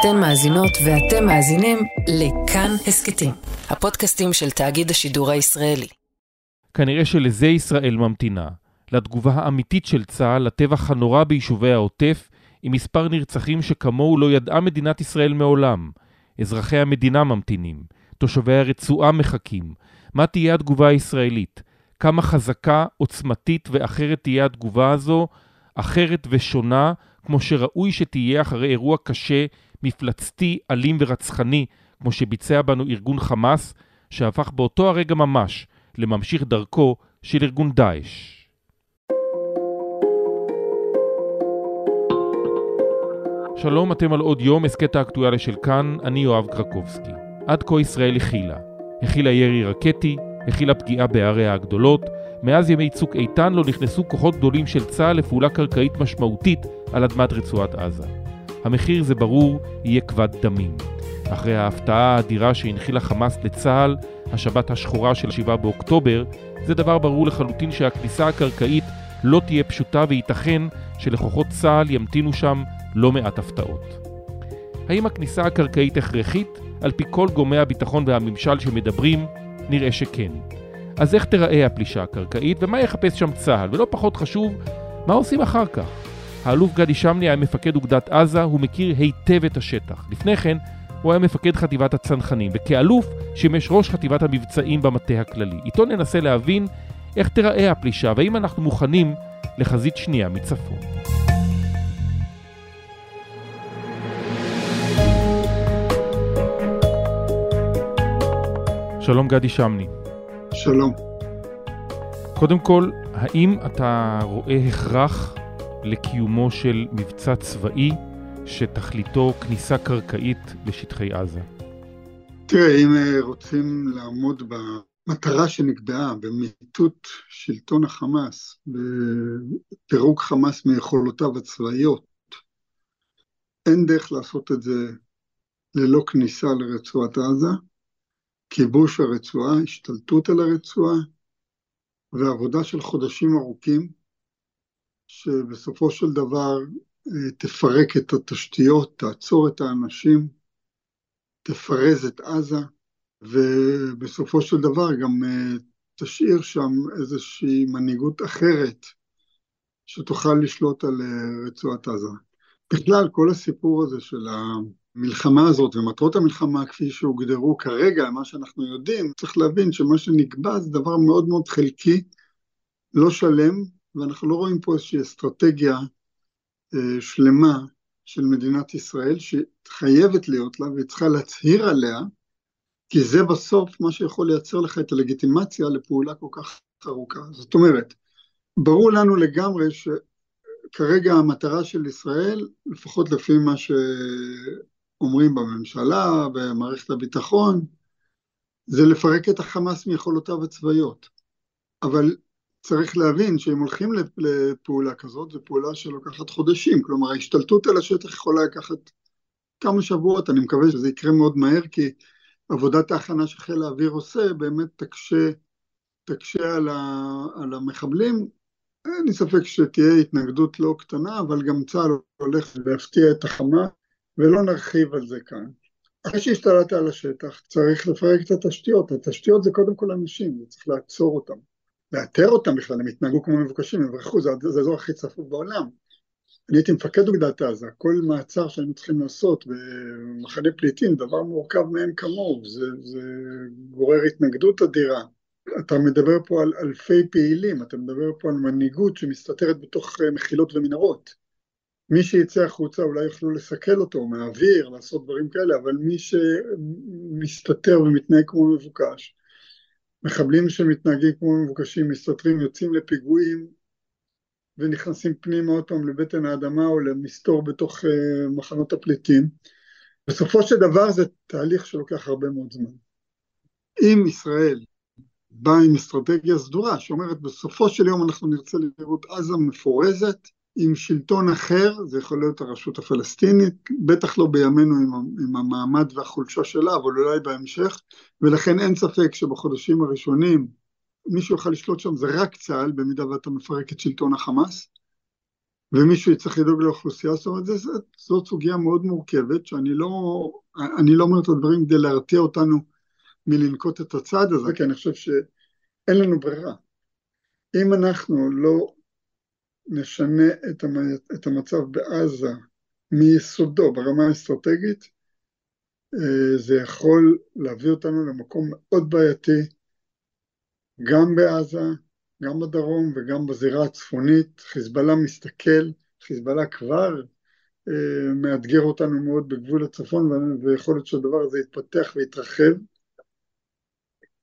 אתן מאזינות ואתם מאזינים לכאן הסכתים, הפודקאסטים של תאגיד השידור הישראלי. כנראה שלזה ישראל ממתינה, לתגובה האמיתית של צה"ל לטבח הנורא ביישובי העוטף, עם מספר נרצחים שכמוהו לא ידעה מדינת ישראל מעולם. אזרחי המדינה ממתינים, תושבי הרצועה מחכים. מה תהיה התגובה הישראלית? כמה חזקה, עוצמתית ואחרת תהיה התגובה הזו, אחרת ושונה, כמו שראוי שתהיה אחרי אירוע קשה, מפלצתי, אלים ורצחני, כמו שביצע בנו ארגון חמאס, שהפך באותו הרגע ממש לממשיך דרכו של ארגון דאעש. שלום, אתם על עוד יום, הסכת האקטואליה של כאן, אני יואב קרקובסקי. עד כה ישראל הכילה. הכילה ירי רקטי, הכילה פגיעה בעריה הגדולות, מאז ימי צוק איתן לא נכנסו כוחות גדולים של צה"ל לפעולה קרקעית משמעותית על אדמת רצועת עזה. המחיר, זה ברור, יהיה כבד דמים. אחרי ההפתעה האדירה שהנחילה חמאס לצה"ל, השבת השחורה של 7 באוקטובר, זה דבר ברור לחלוטין שהכניסה הקרקעית לא תהיה פשוטה וייתכן שלכוחות צה"ל ימתינו שם לא מעט הפתעות. האם הכניסה הקרקעית הכרחית? על פי כל גורמי הביטחון והממשל שמדברים, נראה שכן. אז איך תיראה הפלישה הקרקעית ומה יחפש שם צה"ל? ולא פחות חשוב, מה עושים אחר כך? האלוף גדי שמני היה מפקד אוגדת עזה, הוא מכיר היטב את השטח. לפני כן, הוא היה מפקד חטיבת הצנחנים, וכאלוף שימש ראש חטיבת המבצעים במטה הכללי. איתו ננסה להבין איך תיראה הפלישה והאם אנחנו מוכנים לחזית שנייה מצפון. שלום גדי שמני. שלום. קודם כל, האם אתה רואה הכרח לקיומו של מבצע צבאי שתכליתו כניסה קרקעית לשטחי עזה? תראה, אם אה, רוצים לעמוד במטרה שנקבעה, במיטוט שלטון החמאס, בפירוק חמאס מיכולותיו הצבאיות, אין דרך לעשות את זה ללא כניסה לרצועת עזה, כיבוש הרצועה, השתלטות על הרצועה, ועבודה של חודשים ארוכים, שבסופו של דבר אה, תפרק את התשתיות, תעצור את האנשים, תפרז את עזה, ובסופו של דבר גם אה, תשאיר שם איזושהי מנהיגות אחרת שתוכל לשלוט על אה, רצועת עזה. בכלל, כל הסיפור הזה של המלחמה הזאת ומטרות המלחמה כפי שהוגדרו כרגע, מה שאנחנו יודעים, צריך להבין שמה שנקבע זה דבר מאוד מאוד חלקי, לא שלם, ואנחנו לא רואים פה איזושהי אסטרטגיה אה, שלמה של מדינת ישראל שחייבת להיות לה וצריכה להצהיר עליה, כי זה בסוף מה שיכול לייצר לך את הלגיטימציה לפעולה כל כך ארוכה. זאת אומרת, ברור לנו לגמרי שכרגע המטרה של ישראל, לפחות לפי מה שאומרים בממשלה, במערכת הביטחון, זה לפרק את החמאס מיכולותיו הצבאיות. אבל צריך להבין שאם הולכים לפעולה כזאת, זו פעולה שלוקחת חודשים, כלומר ההשתלטות על השטח יכולה לקחת כמה שבועות, אני מקווה שזה יקרה מאוד מהר, כי עבודת ההכנה שחיל האוויר עושה באמת תקשה, תקשה על, ה, על המחבלים. אין לי ספק שתהיה התנגדות לא קטנה, אבל גם צה"ל הולך להפתיע את החמה, ולא נרחיב על זה כאן. אחרי שהשתלטת על השטח, צריך לפרק את התשתיות. התשתיות זה קודם כל אנשים, צריך לעצור אותם. לאתר אותם בכלל, הם התנהגו כמו מבוקשים, הם ברחו, זה, זה האזור הכי צפוף בעולם. אני הייתי מפקד אוגדת עזה, כל מעצר שהיינו צריכים לעשות במחנה פליטים, דבר מורכב מאין כמוהו, זה, זה גורר התנגדות אדירה. אתה מדבר פה על אלפי פעילים, אתה מדבר פה על מנהיגות שמסתתרת בתוך מחילות ומנהרות. מי שיצא החוצה אולי יוכלו לסכל אותו מהאוויר, לעשות דברים כאלה, אבל מי שמסתתר ומתנהג כמו מבוקש, מחבלים שמתנהגים כמו מבוקשים, מסתתרים, יוצאים לפיגועים ונכנסים פנימה עוד פעם לבטן האדמה או למסתור בתוך uh, מחנות הפליטים. בסופו של דבר זה תהליך שלוקח הרבה מאוד זמן. אם ישראל באה עם אסטרטגיה סדורה שאומרת בסופו של יום אנחנו נרצה לראות עזה מפורזת, עם שלטון אחר, זה יכול להיות הרשות הפלסטינית, בטח לא בימינו עם, עם המעמד והחולשה שלה, אבל אולי בהמשך, ולכן אין ספק שבחודשים הראשונים מי שיוכל לשלוט שם זה רק צה"ל, במידה ואתה מפרק את שלטון החמאס, ומישהו יצטרך לדאוג לאוכלוסייה, זאת אומרת, זאת סוגיה מאוד מורכבת, שאני לא, אני לא אומר את הדברים כדי להרתיע אותנו מלנקוט את הצעד הזה, כי אני חושב שאין לנו ברירה. אם אנחנו לא נשנה את המצב בעזה מיסודו ברמה האסטרטגית, אה, זה יכול להביא אותנו למקום מאוד בעייתי, גם בעזה, גם בדרום וגם בזירה הצפונית. חיזבאללה מסתכל, חיזבאללה כבר אה, מאתגר אותנו מאוד בגבול הצפון, ויכול להיות שהדבר הזה יתפתח ויתרחב.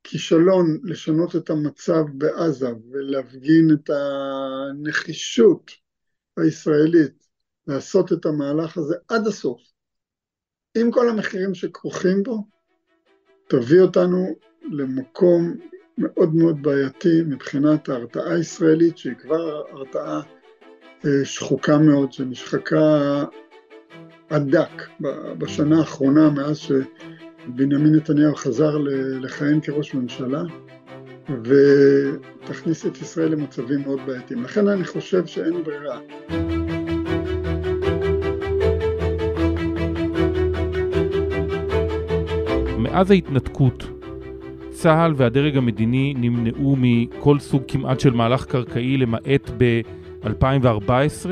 כישלון לשנות את המצב בעזה ולהפגין את הנחישות הישראלית לעשות את המהלך הזה עד הסוף, עם כל המחירים שכרוכים בו, תביא אותנו למקום מאוד מאוד בעייתי מבחינת ההרתעה הישראלית, שהיא כבר הרתעה אה, שחוקה מאוד, שנשחקה עד דק בשנה האחרונה מאז שבנימין נתניהו חזר לכהן כראש ממשלה, ותכניס את ישראל למצבים מאוד בעייתיים. לכן אני חושב שאין ברירה. מאז ההתנתקות, צה"ל והדרג המדיני נמנעו מכל סוג כמעט של מהלך קרקעי למעט ב-2014,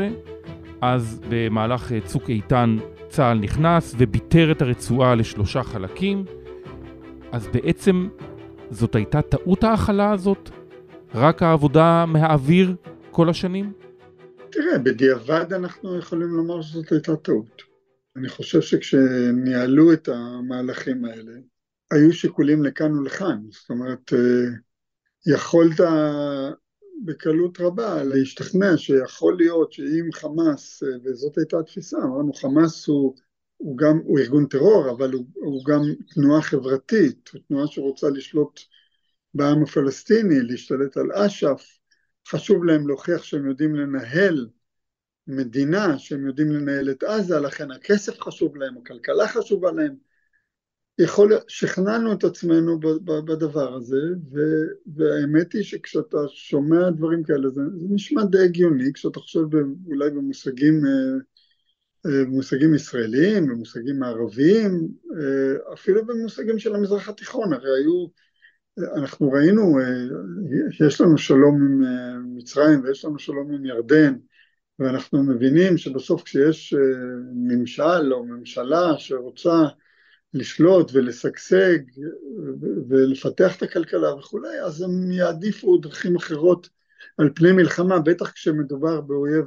אז במהלך אה, צוק איתן צה"ל נכנס וביטר את הרצועה לשלושה חלקים, אז בעצם זאת הייתה טעות ההכלה הזאת? רק העבודה מהאוויר כל השנים? תראה, בדיעבד אנחנו יכולים לומר שזאת הייתה טעות. אני חושב שכשניהלו את המהלכים האלה, היו שיקולים לכאן ולכאן, זאת אומרת, אה, יכולת בקלות רבה להשתכנע שיכול להיות שאם חמאס, אה, וזאת הייתה התפיסה, אמרנו חמאס הוא, הוא גם, הוא ארגון טרור, אבל הוא, הוא גם תנועה חברתית, הוא תנועה שרוצה לשלוט בעם הפלסטיני, להשתלט על אש"ף, חשוב להם להוכיח שהם יודעים לנהל מדינה, שהם יודעים לנהל את עזה, לכן הכסף חשוב להם, הכלכלה חשובה להם, יכול, שכנענו את עצמנו בדבר הזה, והאמת היא שכשאתה שומע דברים כאלה, זה, זה נשמע די הגיוני, כשאתה חושב אולי במושגים, אה, אה, במושגים ישראליים, במושגים מערביים, אה, אפילו במושגים של המזרח התיכון, הרי היו, אנחנו ראינו, יש לנו שלום עם מצרים ויש לנו שלום עם ירדן, ואנחנו מבינים שבסוף כשיש ממשל או ממשלה שרוצה לשלוט ולשגשג ולפתח את הכלכלה וכולי, אז הם יעדיפו דרכים אחרות על פני מלחמה, בטח כשמדובר באויב,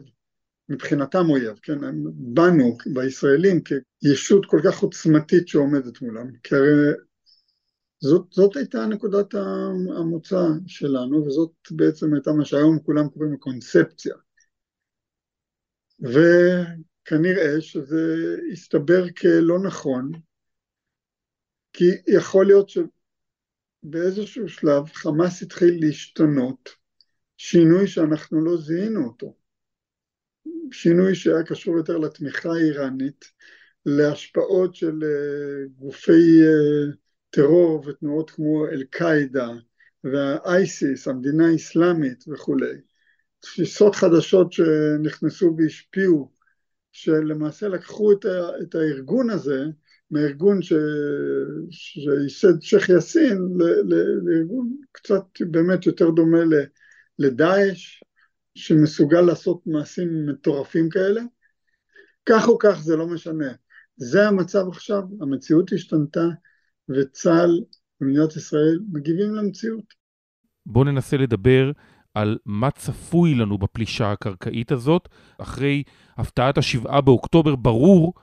מבחינתם אויב, כן, הם בנו בישראלים כישות כל כך עוצמתית שעומדת מולם, כי הרי זאת, זאת הייתה נקודת המוצא שלנו, וזאת בעצם הייתה מה שהיום כולם קוראים לקונספציה. וכנראה שזה הסתבר כלא נכון, כי יכול להיות שבאיזשהו שלב חמאס התחיל להשתנות, שינוי שאנחנו לא זיהינו אותו, שינוי שהיה קשור יותר לתמיכה האיראנית, להשפעות של אה, גופי אה, טרור ותנועות כמו אל-קאעידה והאייסיס, המדינה האסלאמית וכולי, תפיסות חדשות שנכנסו והשפיעו, שלמעשה לקחו את הארגון הזה מהארגון שייסד שייח' יאסין לארגון קצת באמת יותר דומה לדאעש, שמסוגל לעשות מעשים מטורפים כאלה. כך או כך זה לא משנה. זה המצב עכשיו, המציאות השתנתה, וצה"ל ומדינת ישראל מגיבים למציאות. בואו ננסה לדבר על מה צפוי לנו בפלישה הקרקעית הזאת. אחרי הפתעת השבעה באוקטובר ברור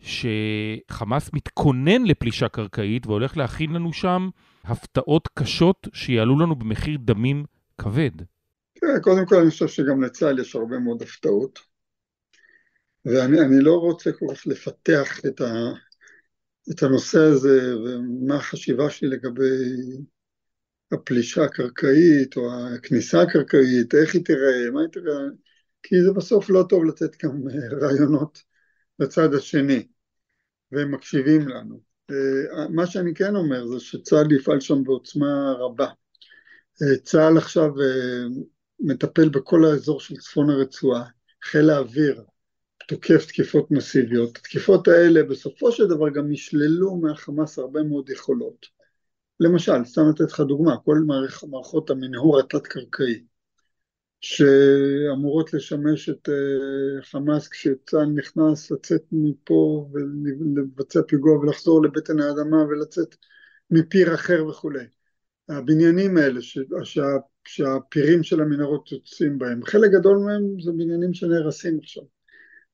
שחמאס מתכונן לפלישה קרקעית והולך להכין לנו שם הפתעות קשות שיעלו לנו במחיר דמים כבד. כן, קודם כל אני חושב שגם לצה"ל יש הרבה מאוד הפתעות. ואני לא רוצה כל כך לפתח את, ה, את הנושא הזה ומה החשיבה שלי לגבי הפלישה הקרקעית או הכניסה הקרקעית, איך היא תראה, מה היא תראה, כי זה בסוף לא טוב לתת גם רעיונות לצד השני, והם מקשיבים לנו. אה, מה שאני כן אומר זה שצה"ל יפעל שם בעוצמה רבה. אה, צה"ל עכשיו אה, מטפל בכל האזור של צפון הרצועה, חיל האוויר תוקף תקיפות מסיביות. התקיפות האלה בסופו של דבר גם ישללו מהחמאס הרבה מאוד יכולות. למשל, סתם לתת לך דוגמה, כל מערכ, מערכות המנהור התת-קרקעי שאמורות לשמש את uh, חמאס כשצה"ל נכנס לצאת מפה ולבצע פיגוע ולחזור לבטן האדמה ולצאת מפיר אחר וכולי. הבניינים האלה ש, שה, שהפירים של המנהרות יוצאים בהם, חלק גדול מהם זה בניינים שנהרסים עכשיו.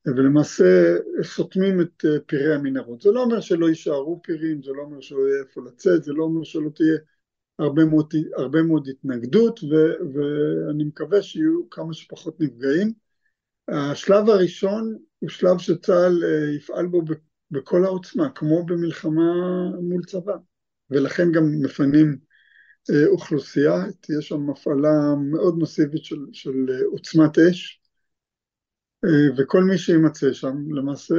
ולמעשה סותמים את אה, פירי המנהרות. זה לא אומר שלא יישארו פירים, זה לא אומר שלא יהיה איפה לצאת, זה לא אומר שלא תהיה הרבה מאוד, הרבה מאוד התנגדות, ו, ואני מקווה שיהיו כמה שפחות נפגעים. השלב הראשון הוא שלב שצה"ל אה, יפעל בו בכל העוצמה, כמו במלחמה מול צבא, ולכן גם מפנים אה, אוכלוסייה, תהיה שם הפעלה מאוד מסיבית של, של עוצמת אש, אה, וכל מי שימצא שם למעשה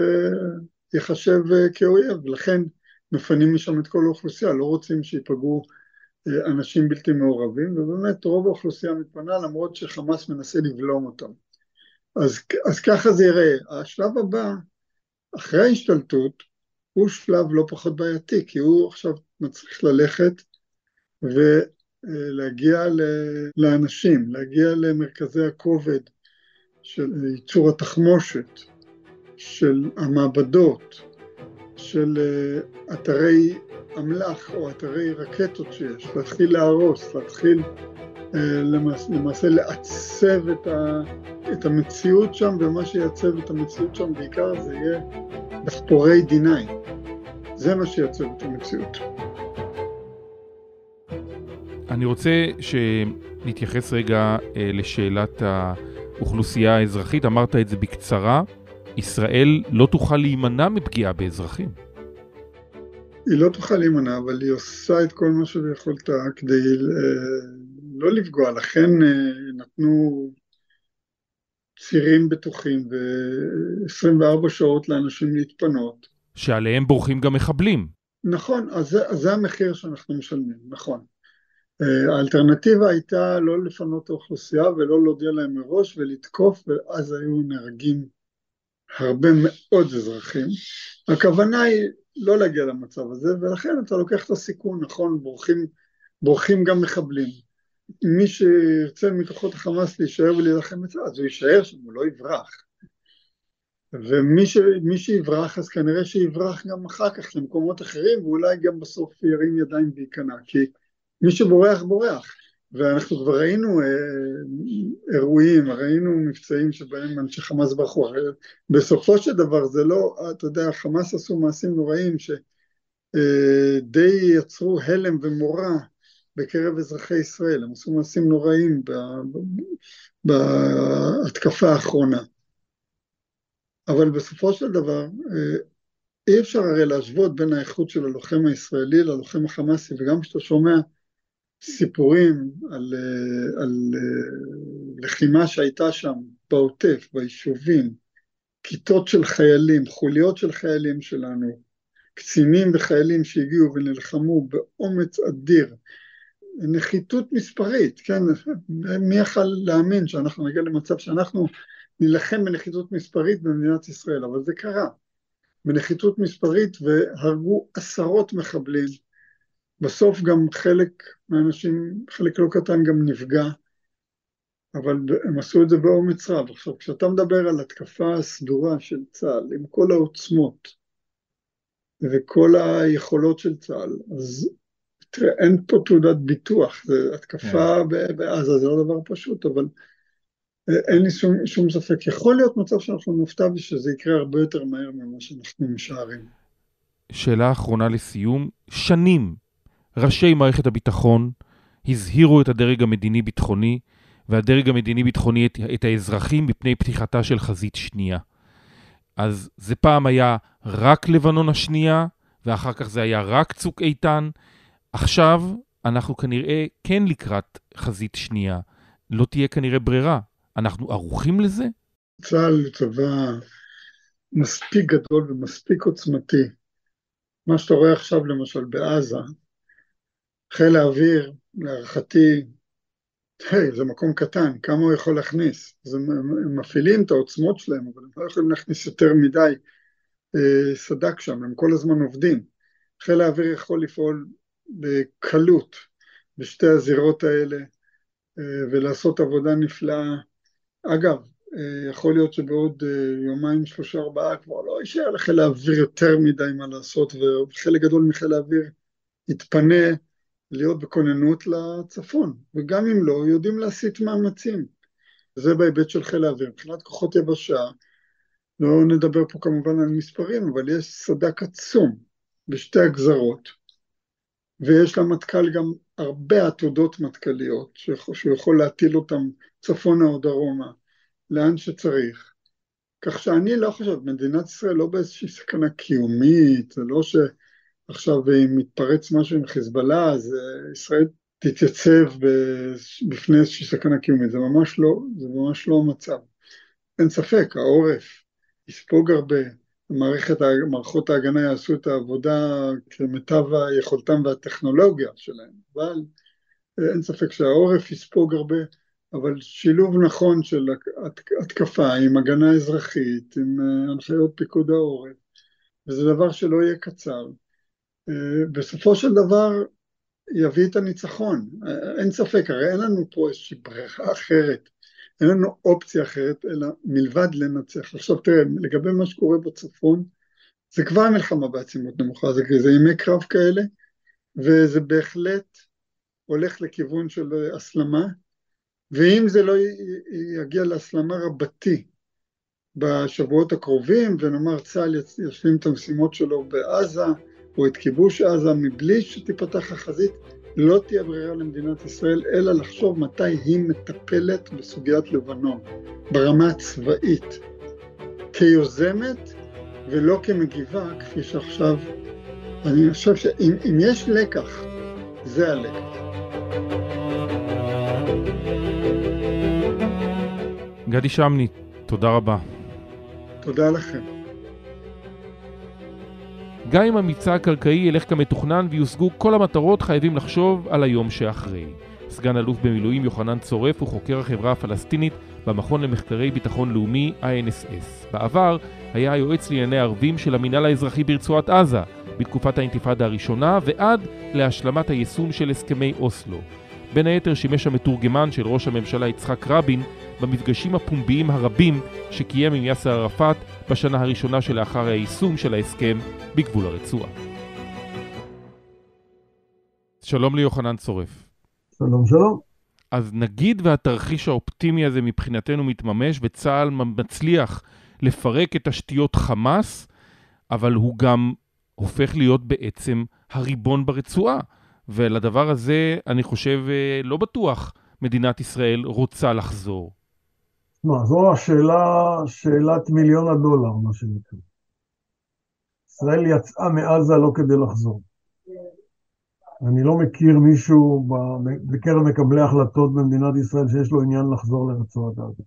ייחשב אה, כאויב, ולכן מפנים משם את כל האוכלוסייה, לא רוצים שיפגעו אה, אנשים בלתי מעורבים, ובאמת רוב האוכלוסייה מתפנה למרות שחמאס מנסה לבלום אותם. אז, אז ככה זה יראה. השלב הבא, אחרי ההשתלטות, הוא שלב לא פחות בעייתי, כי הוא עכשיו מצליח ללכת ולהגיע לאנשים, להגיע למרכזי הכובד, של ייצור התחמושת, של המעבדות, של אה, אתרי אמל"ח או אתרי רקטות שיש, להתחיל להרוס, להתחיל אה, למעשה, למעשה לעצב את, ה, את המציאות שם, ומה שיעצב את המציאות שם בעיקר זה יהיה דחפורי D9. זה מה שיעצב את המציאות. אני רוצה שנתייחס רגע אה, לשאלת ה... אוכלוסייה האזרחית, אמרת את זה בקצרה, ישראל לא תוכל להימנע מפגיעה באזרחים. היא לא תוכל להימנע, אבל היא עושה את כל מה שביכולתה כדי אה, לא לפגוע, לכן אה, נתנו צירים בטוחים ו-24 שעות לאנשים להתפנות. שעליהם בורחים גם מחבלים. נכון, אז זה, אז זה המחיר שאנחנו משלמים, נכון. האלטרנטיבה הייתה לא לפנות את האוכלוסייה ולא להודיע להם מראש ולתקוף ואז היו נהרגים הרבה מאוד אזרחים. הכוונה היא לא להגיע למצב הזה ולכן אתה לוקח את הסיכון, נכון, בורחים, בורחים גם מחבלים. מי שירצה מכוחות החמאס להישאר ולהילחם אצלו אז הוא יישאר שם, הוא לא יברח. ומי ש, שיברח אז כנראה שיברח גם אחר כך למקומות אחרים ואולי גם בסוף ירים ידיים וייכנע כי מי שבורח בורח ואנחנו כבר ראינו אה, אירועים, ראינו מבצעים שבהם אנשי חמאס ברחו, בסופו של דבר זה לא, אתה יודע, חמאס עשו מעשים נוראים שדי אה, יצרו הלם ומורא בקרב אזרחי ישראל, הם עשו מעשים נוראים בהתקפה האחרונה. אבל בסופו של דבר אה, אי אפשר הרי להשוות בין האיכות של הלוחם הישראלי ללוחם החמאסי, וגם כשאתה שומע סיפורים על, אה, על אה, לחימה שהייתה שם בעוטף, ביישובים, כיתות של חיילים, חוליות של חיילים שלנו, קצינים וחיילים שהגיעו ונלחמו באומץ אדיר, נחיתות מספרית, כן, מי יכל להאמין שאנחנו נגיע למצב שאנחנו נילחם בנחיתות מספרית במדינת ישראל, אבל זה קרה, בנחיתות מספרית והרגו עשרות מחבלים בסוף גם חלק מהאנשים, חלק לא קטן גם נפגע, אבל הם עשו את זה באומץ רב. עכשיו, כשאתה מדבר על התקפה סדורה של צה"ל, עם כל העוצמות וכל היכולות של צה"ל, אז תראה, אין פה תעודת ביטוח, זו התקפה כן. בעזה, זה לא דבר פשוט, אבל אה, אין לי שום, שום ספק. יכול להיות מצב שאנחנו נופתע ושזה יקרה הרבה יותר מהר ממה שאנחנו משערים. שאלה אחרונה לסיום, שנים ראשי מערכת הביטחון הזהירו את הדרג המדיני-ביטחוני והדרג המדיני-ביטחוני את, את האזרחים מפני פתיחתה של חזית שנייה. אז זה פעם היה רק לבנון השנייה, ואחר כך זה היה רק צוק איתן. עכשיו אנחנו כנראה כן לקראת חזית שנייה. לא תהיה כנראה ברירה. אנחנו ערוכים לזה? צה"ל הוא צבא מספיק גדול ומספיק עוצמתי. מה שאתה רואה עכשיו למשל בעזה, חיל האוויר, להערכתי, היי, זה מקום קטן, כמה הוא יכול להכניס? אז הם, הם מפעילים את העוצמות שלהם, אבל הם לא יכולים להכניס יותר מדי אה, סדק שם, הם כל הזמן עובדים. חיל האוויר יכול לפעול בקלות בשתי הזירות האלה אה, ולעשות עבודה נפלאה. אגב, אה, יכול להיות שבעוד אה, יומיים, שלושה, ארבעה כבר לא יישאר לחיל האוויר יותר מדי מה לעשות, וחלק גדול מחיל האוויר יתפנה להיות בכוננות לצפון, וגם אם לא, יודעים להסיט מאמצים. זה בהיבט של חיל האוויר. מבחינת כוחות יבשה, לא נדבר פה כמובן על מספרים, אבל יש סדק עצום בשתי הגזרות, ויש למטכ"ל גם הרבה עתודות מטכ"ליות, שהוא יכול להטיל אותן צפונה או דרומה, לאן שצריך. כך שאני לא חושב, מדינת ישראל לא באיזושהי סכנה קיומית, זה לא שעכשיו אם מתפרץ משהו עם חיזבאללה, אז אה, ישראל תתייצב בפני איזושהי סכנה קיומית, זה ממש לא, זה ממש לא המצב. אין ספק, העורף יספוג הרבה, מערכת, מערכות ההגנה יעשו את העבודה כמיטב יכולתם והטכנולוגיה שלהם, אבל אה, אין ספק שהעורף יספוג הרבה, אבל שילוב נכון של התקפה עם הגנה אזרחית, עם אה, הנחיות פיקוד העורף, וזה דבר שלא יהיה קצר. אה, בסופו של דבר יביא את הניצחון, אין ספק, הרי אין לנו פה איזושהי ברירה אחרת. אין לנו אופציה אחרת אלא מלבד לנצח. עכשיו תראה, לגבי מה שקורה בצפון, זה כבר מלחמה בעצימות נמוכה, זה, זה ימי קרב כאלה, וזה בהחלט הולך לכיוון של הסלמה, ואם זה לא יגיע להסלמה רבתי בשבועות הקרובים, ונאמר צה"ל ישלים את המשימות שלו בעזה, או את כיבוש עזה, מבלי שתיפתח החזית, לא תהיה ברירה למדינת ישראל אלא לחשוב מתי היא מטפלת בסוגיית לבנון ברמה הצבאית כיוזמת ולא כמגיבה כפי שעכשיו אני חושב שאם יש לקח זה הלקח. גדי שמני, תודה רבה. תודה לכם. גם אם המבצע הקרקעי ילך כמתוכנן ויושגו כל המטרות, חייבים לחשוב על היום שאחרי. סגן אלוף במילואים יוחנן צורף הוא חוקר החברה הפלסטינית במכון למחקרי ביטחון לאומי INSS. בעבר היה היועץ לענייני ערבים של המינהל האזרחי ברצועת עזה בתקופת האינתיפאדה הראשונה ועד להשלמת היישום של הסכמי אוסלו. בין היתר שימש המתורגמן של ראש הממשלה יצחק רבין במפגשים הפומביים הרבים שקיים עם יאסר ערפאת בשנה הראשונה שלאחר היישום של ההסכם בגבול הרצועה. שלום ליוחנן צורף. שלום שלום. אז נגיד והתרחיש האופטימי הזה מבחינתנו מתממש וצה"ל מצליח לפרק את תשתיות חמאס, אבל הוא גם הופך להיות בעצם הריבון ברצועה. ולדבר הזה, אני חושב, אה, לא בטוח מדינת ישראל רוצה לחזור. מה, זו השאלה, שאלת מיליון הדולר, מה שנקרא. ישראל יצאה מעזה לא כדי לחזור. אני לא מכיר מישהו בקרב מקבלי החלטות במדינת ישראל שיש לו עניין לחזור לרצועת עזה.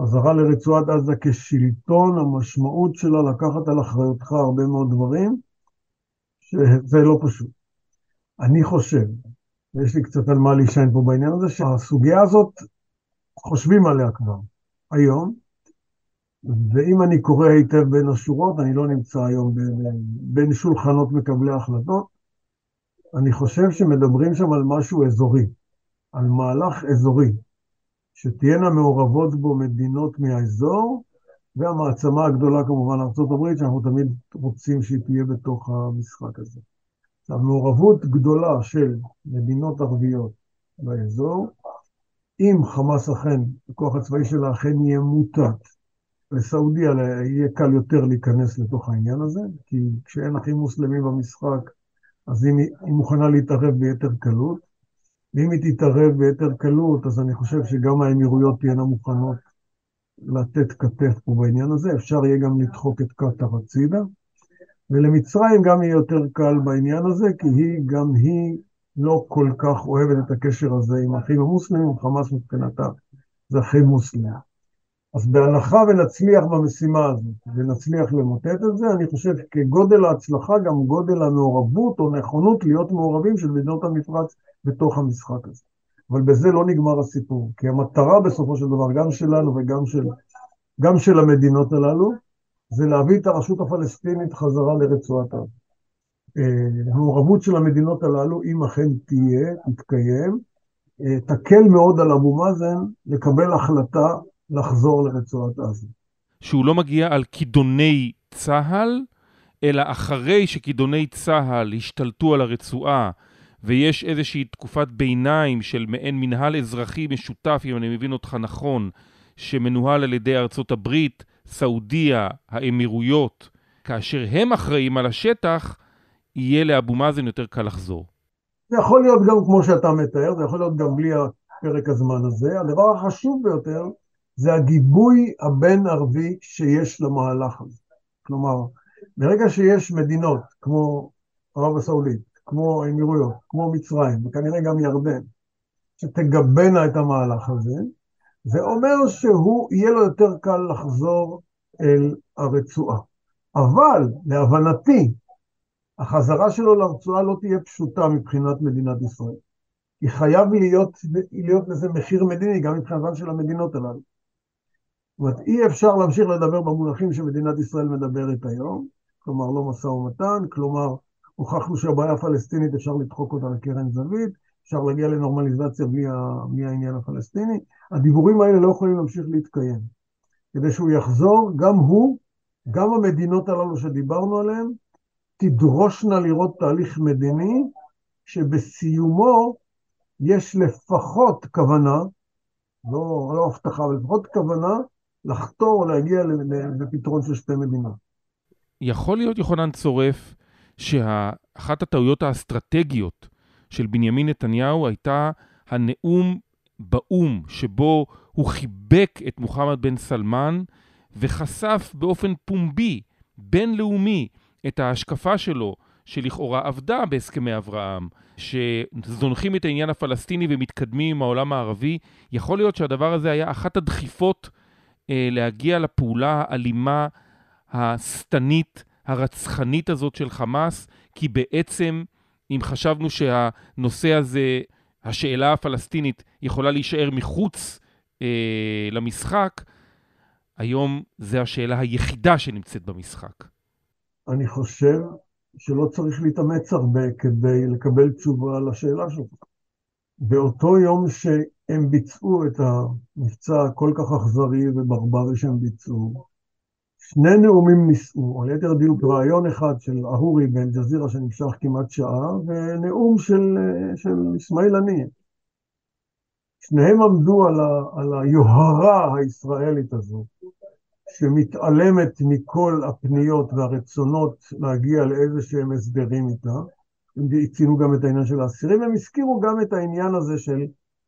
חזרה לרצועת עזה כשלטון, המשמעות שלה לקחת על אחריותך הרבה מאוד דברים, שזה לא פשוט. אני חושב, ויש לי קצת על מה להישען פה בעניין הזה, שהסוגיה הזאת, חושבים עליה כבר היום, ואם אני קורא היטב בין השורות, אני לא נמצא היום בין שולחנות מקבלי ההחלטות, אני חושב שמדברים שם על משהו אזורי, על מהלך אזורי, שתהיינה מעורבות בו מדינות מהאזור, והמעצמה הגדולה כמובן ארה"ב, שאנחנו תמיד רוצים שהיא תהיה בתוך המשחק הזה. עכשיו, מעורבות גדולה של מדינות ערביות באזור, אם חמאס אכן, הכוח הצבאי שלה אכן יהיה מוטט, לסעודיה יהיה קל יותר להיכנס לתוך העניין הזה, כי כשאין אחים מוסלמים במשחק, אז היא, היא מוכנה להתערב ביתר קלות, ואם היא תתערב ביתר קלות, אז אני חושב שגם האמירויות תהיינה מוכנות לתת כתף פה בעניין הזה, אפשר יהיה גם לדחוק את קטאר הצידה. ולמצרים גם יהיה יותר קל בעניין הזה, כי היא, גם היא לא כל כך אוהבת את הקשר הזה עם האחים המוסלמים, חמאס מבחינתה זה אחים מוסלמים. אז בהנחה ונצליח במשימה הזאת, ונצליח למוטט את זה, אני חושב כגודל ההצלחה, גם גודל המעורבות או נכונות להיות מעורבים של מדינות המפרץ בתוך המשחק הזה. אבל בזה לא נגמר הסיפור, כי המטרה בסופו של דבר, גם שלנו וגם של, גם של המדינות הללו, זה להביא את הרשות הפלסטינית חזרה לרצועת עזה. אה, המעורבות של המדינות הללו, אם אכן תהיה, תתקיים, אה, תקל מאוד על אבו מאזן לקבל החלטה לחזור לרצועת עזה. שהוא לא מגיע על כידוני צה"ל, אלא אחרי שכידוני צה"ל השתלטו על הרצועה ויש איזושהי תקופת ביניים של מעין מנהל אזרחי משותף, אם אני מבין אותך נכון, שמנוהל על ידי ארצות הברית, סעודיה, האמירויות, כאשר הם אחראים על השטח, יהיה לאבו מאזן יותר קל לחזור. זה יכול להיות גם כמו שאתה מתאר, זה יכול להיות גם בלי פרק הזמן הזה. הדבר החשוב ביותר זה הגיבוי הבין-ערבי שיש למהלך הזה. כלומר, ברגע שיש מדינות כמו ערב הסעודית, כמו האמירויות, כמו מצרים, וכנראה גם ירדן, שתגבנה את המהלך הזה, זה אומר שהוא, יהיה לו יותר קל לחזור אל הרצועה. אבל, להבנתי, החזרה שלו לרצועה לא תהיה פשוטה מבחינת מדינת ישראל. כי חייב להיות, להיות לזה מחיר מדיני, גם מבחינתן של המדינות הללו. זאת אומרת, אי אפשר להמשיך לדבר במונחים שמדינת ישראל מדברת היום, כלומר לא משא ומתן, כלומר הוכחנו שהבעיה הפלסטינית אפשר לדחוק אותה לקרן זווית, אפשר להגיע לנורמליזציה בלי, בלי העניין הפלסטיני. הדיבורים האלה לא יכולים להמשיך להתקיים. כדי שהוא יחזור, גם הוא, גם המדינות הללו שדיברנו עליהן, תדרושנה לראות תהליך מדיני שבסיומו יש לפחות כוונה, לא, לא הבטחה, אבל לפחות כוונה לחתור להגיע לפתרון של שתי מדינות. יכול להיות, יוחנן צורף, שאחת הטעויות האסטרטגיות של בנימין נתניהו הייתה הנאום באו"ם, שבו הוא חיבק את מוחמד בן סלמן וחשף באופן פומבי, בינלאומי, את ההשקפה שלו, שלכאורה עבדה בהסכמי אברהם, שזונחים את העניין הפלסטיני ומתקדמים עם העולם הערבי, יכול להיות שהדבר הזה היה אחת הדחיפות אה, להגיע לפעולה האלימה, השטנית, הרצחנית הזאת של חמאס, כי בעצם אם חשבנו שהנושא הזה, השאלה הפלסטינית, יכולה להישאר מחוץ אה, למשחק, היום זו השאלה היחידה שנמצאת במשחק. אני חושב שלא צריך להתאמץ הרבה כדי לקבל תשובה לשאלה שלך. באותו יום שהם ביצעו את המבצע הכל כך אכזרי וברברי שהם ביצעו, שני נאומים נישאו, או ליתר דיוק רעיון אחד של אהורי באל-ג'זירה שנמשך כמעט שעה, ונאום של, של אסמאעיל הנייה. שניהם עמדו על, ה, על היוהרה הישראלית הזו, שמתעלמת מכל הפניות והרצונות להגיע לאיזה שהם הסדרים איתה. הם ציינו גם את העניין של האסירים, הם הזכירו גם את העניין הזה של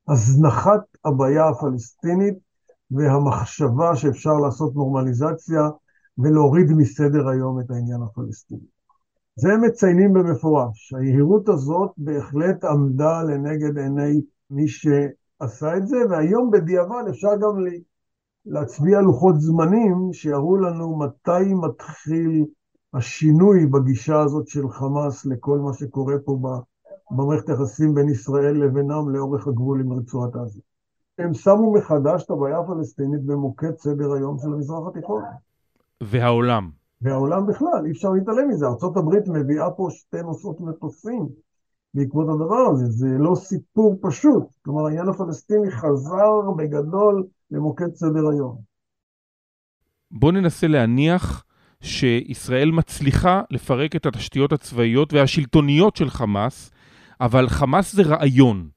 הזנחת הבעיה הפלסטינית והמחשבה שאפשר לעשות נורמליזציה ולהוריד מסדר היום את העניין הפלסטיני. זה הם מציינים במפורש. היהירות הזאת בהחלט עמדה לנגד עיני מי שעשה את זה, והיום בדיעבד אפשר גם להצביע לוחות זמנים שיראו לנו מתי מתחיל השינוי בגישה הזאת של חמאס לכל מה שקורה פה במערכת היחסים בין ישראל לבינם לאורך הגבול עם רצועת עזה. הם שמו מחדש את הבעיה הפלסטינית במוקד סדר היום של המזרח התיכון. והעולם. והעולם בכלל, אי אפשר להתעלם מזה. ארה"ב מביאה פה שתי נוסעות מטוסים בעקבות הדבר הזה, זה לא סיפור פשוט. כלומר, העניין הפלסטיני חזר בגדול למוקד סדר היום. בואו ננסה להניח שישראל מצליחה לפרק את התשתיות הצבאיות והשלטוניות של חמאס, אבל חמאס זה רעיון.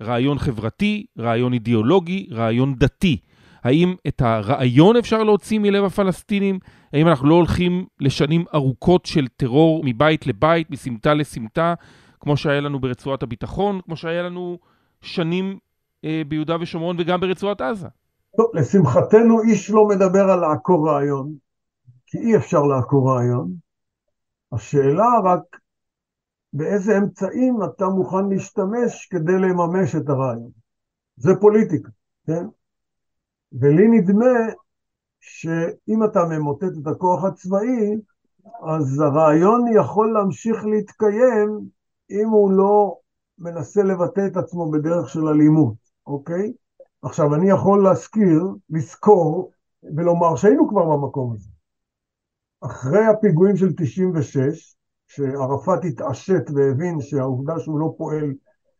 רעיון חברתי, רעיון אידיאולוגי, רעיון דתי. האם את הרעיון אפשר להוציא מלב הפלסטינים? האם אנחנו לא הולכים לשנים ארוכות של טרור מבית לבית, מסמטה לסמטה, כמו שהיה לנו ברצועת הביטחון, כמו שהיה לנו שנים ביהודה ושומרון וגם ברצועת עזה? טוב, לשמחתנו איש לא מדבר על לעקור רעיון, כי אי אפשר לעקור רעיון. השאלה רק באיזה אמצעים אתה מוכן להשתמש כדי לממש את הרעיון. זה פוליטיקה, כן? ולי נדמה שאם אתה ממוטט את הכוח הצבאי, אז הרעיון יכול להמשיך להתקיים אם הוא לא מנסה לבטא את עצמו בדרך של אלימות, אוקיי? עכשיו, אני יכול להזכיר, לזכור ולומר שהיינו כבר במקום הזה. אחרי הפיגועים של 96, שערפאת התעשת והבין שהעובדה שהוא לא פועל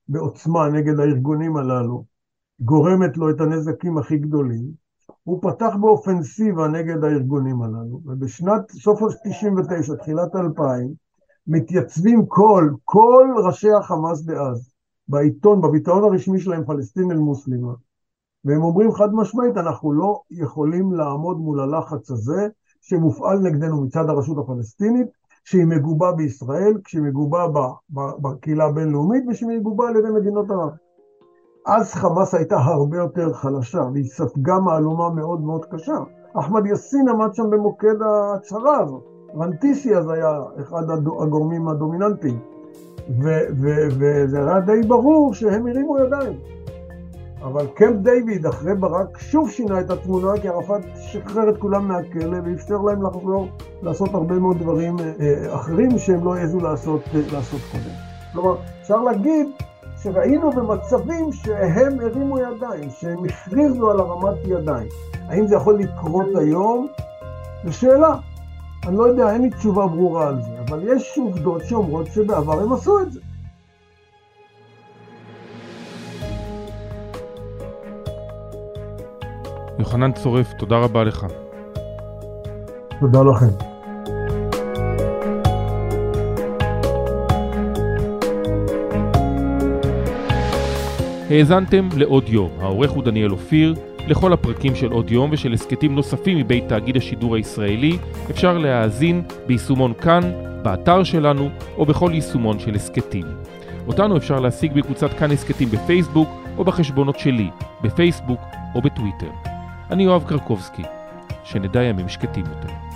בעוצמה נגד הארגונים הללו, גורמת לו את הנזקים הכי גדולים, הוא פתח באופנסיבה נגד הארגונים הללו, ובשנת סוף ה-99, תחילת 2000, מתייצבים כל, כל ראשי החמאס דאז, בעיתון, בביטאון הרשמי שלהם, פלסטין אל-מוסלימה, והם אומרים חד משמעית, אנחנו לא יכולים לעמוד מול הלחץ הזה שמופעל נגדנו מצד הרשות הפלסטינית, שהיא מגובה בישראל, כשהיא מגובה בקהילה הבינלאומית ושהיא מגובה על ידי מדינות ערב. אז חמאס הייתה הרבה יותר חלשה, והיא ספגה מהלומה מאוד מאוד קשה. אחמד יאסין עמד שם במוקד ההצהרה הזאת. רנטיסי אז היה אחד הגורמים הדומיננטיים. וזה היה די ברור שהם הרימו ידיים. אבל קמפ דיוויד אחרי ברק שוב שינה את התמונה כי ערפאת שחרר את כולם מהכלא ואפשר להם לחזור לעשות הרבה מאוד דברים אה, אחרים שהם לא העזו לעשות, אה, לעשות קודם. כלומר, אפשר להגיד שראינו במצבים שהם הרימו ידיים, שהם הכריזו על הרמת ידיים. האם זה יכול לקרות היום? זו שאלה. אני לא יודע, אין לי תשובה ברורה על זה, אבל יש עובדות שאומרות שבעבר הם עשו את זה. יוחנן צורף, תודה רבה לך. תודה לכם. האזנתם לעוד יום, העורך הוא דניאל אופיר. לכל הפרקים של עוד יום ושל הסכתים נוספים מבית תאגיד השידור הישראלי אפשר להאזין ביישומון כאן, באתר שלנו או בכל יישומון של הסכתים. אותנו אפשר להשיג בקבוצת כאן הסכתים בפייסבוק או בחשבונות שלי, בפייסבוק או בטוויטר. אני יואב קרקובסקי, שנדע ימים שקטים יותר.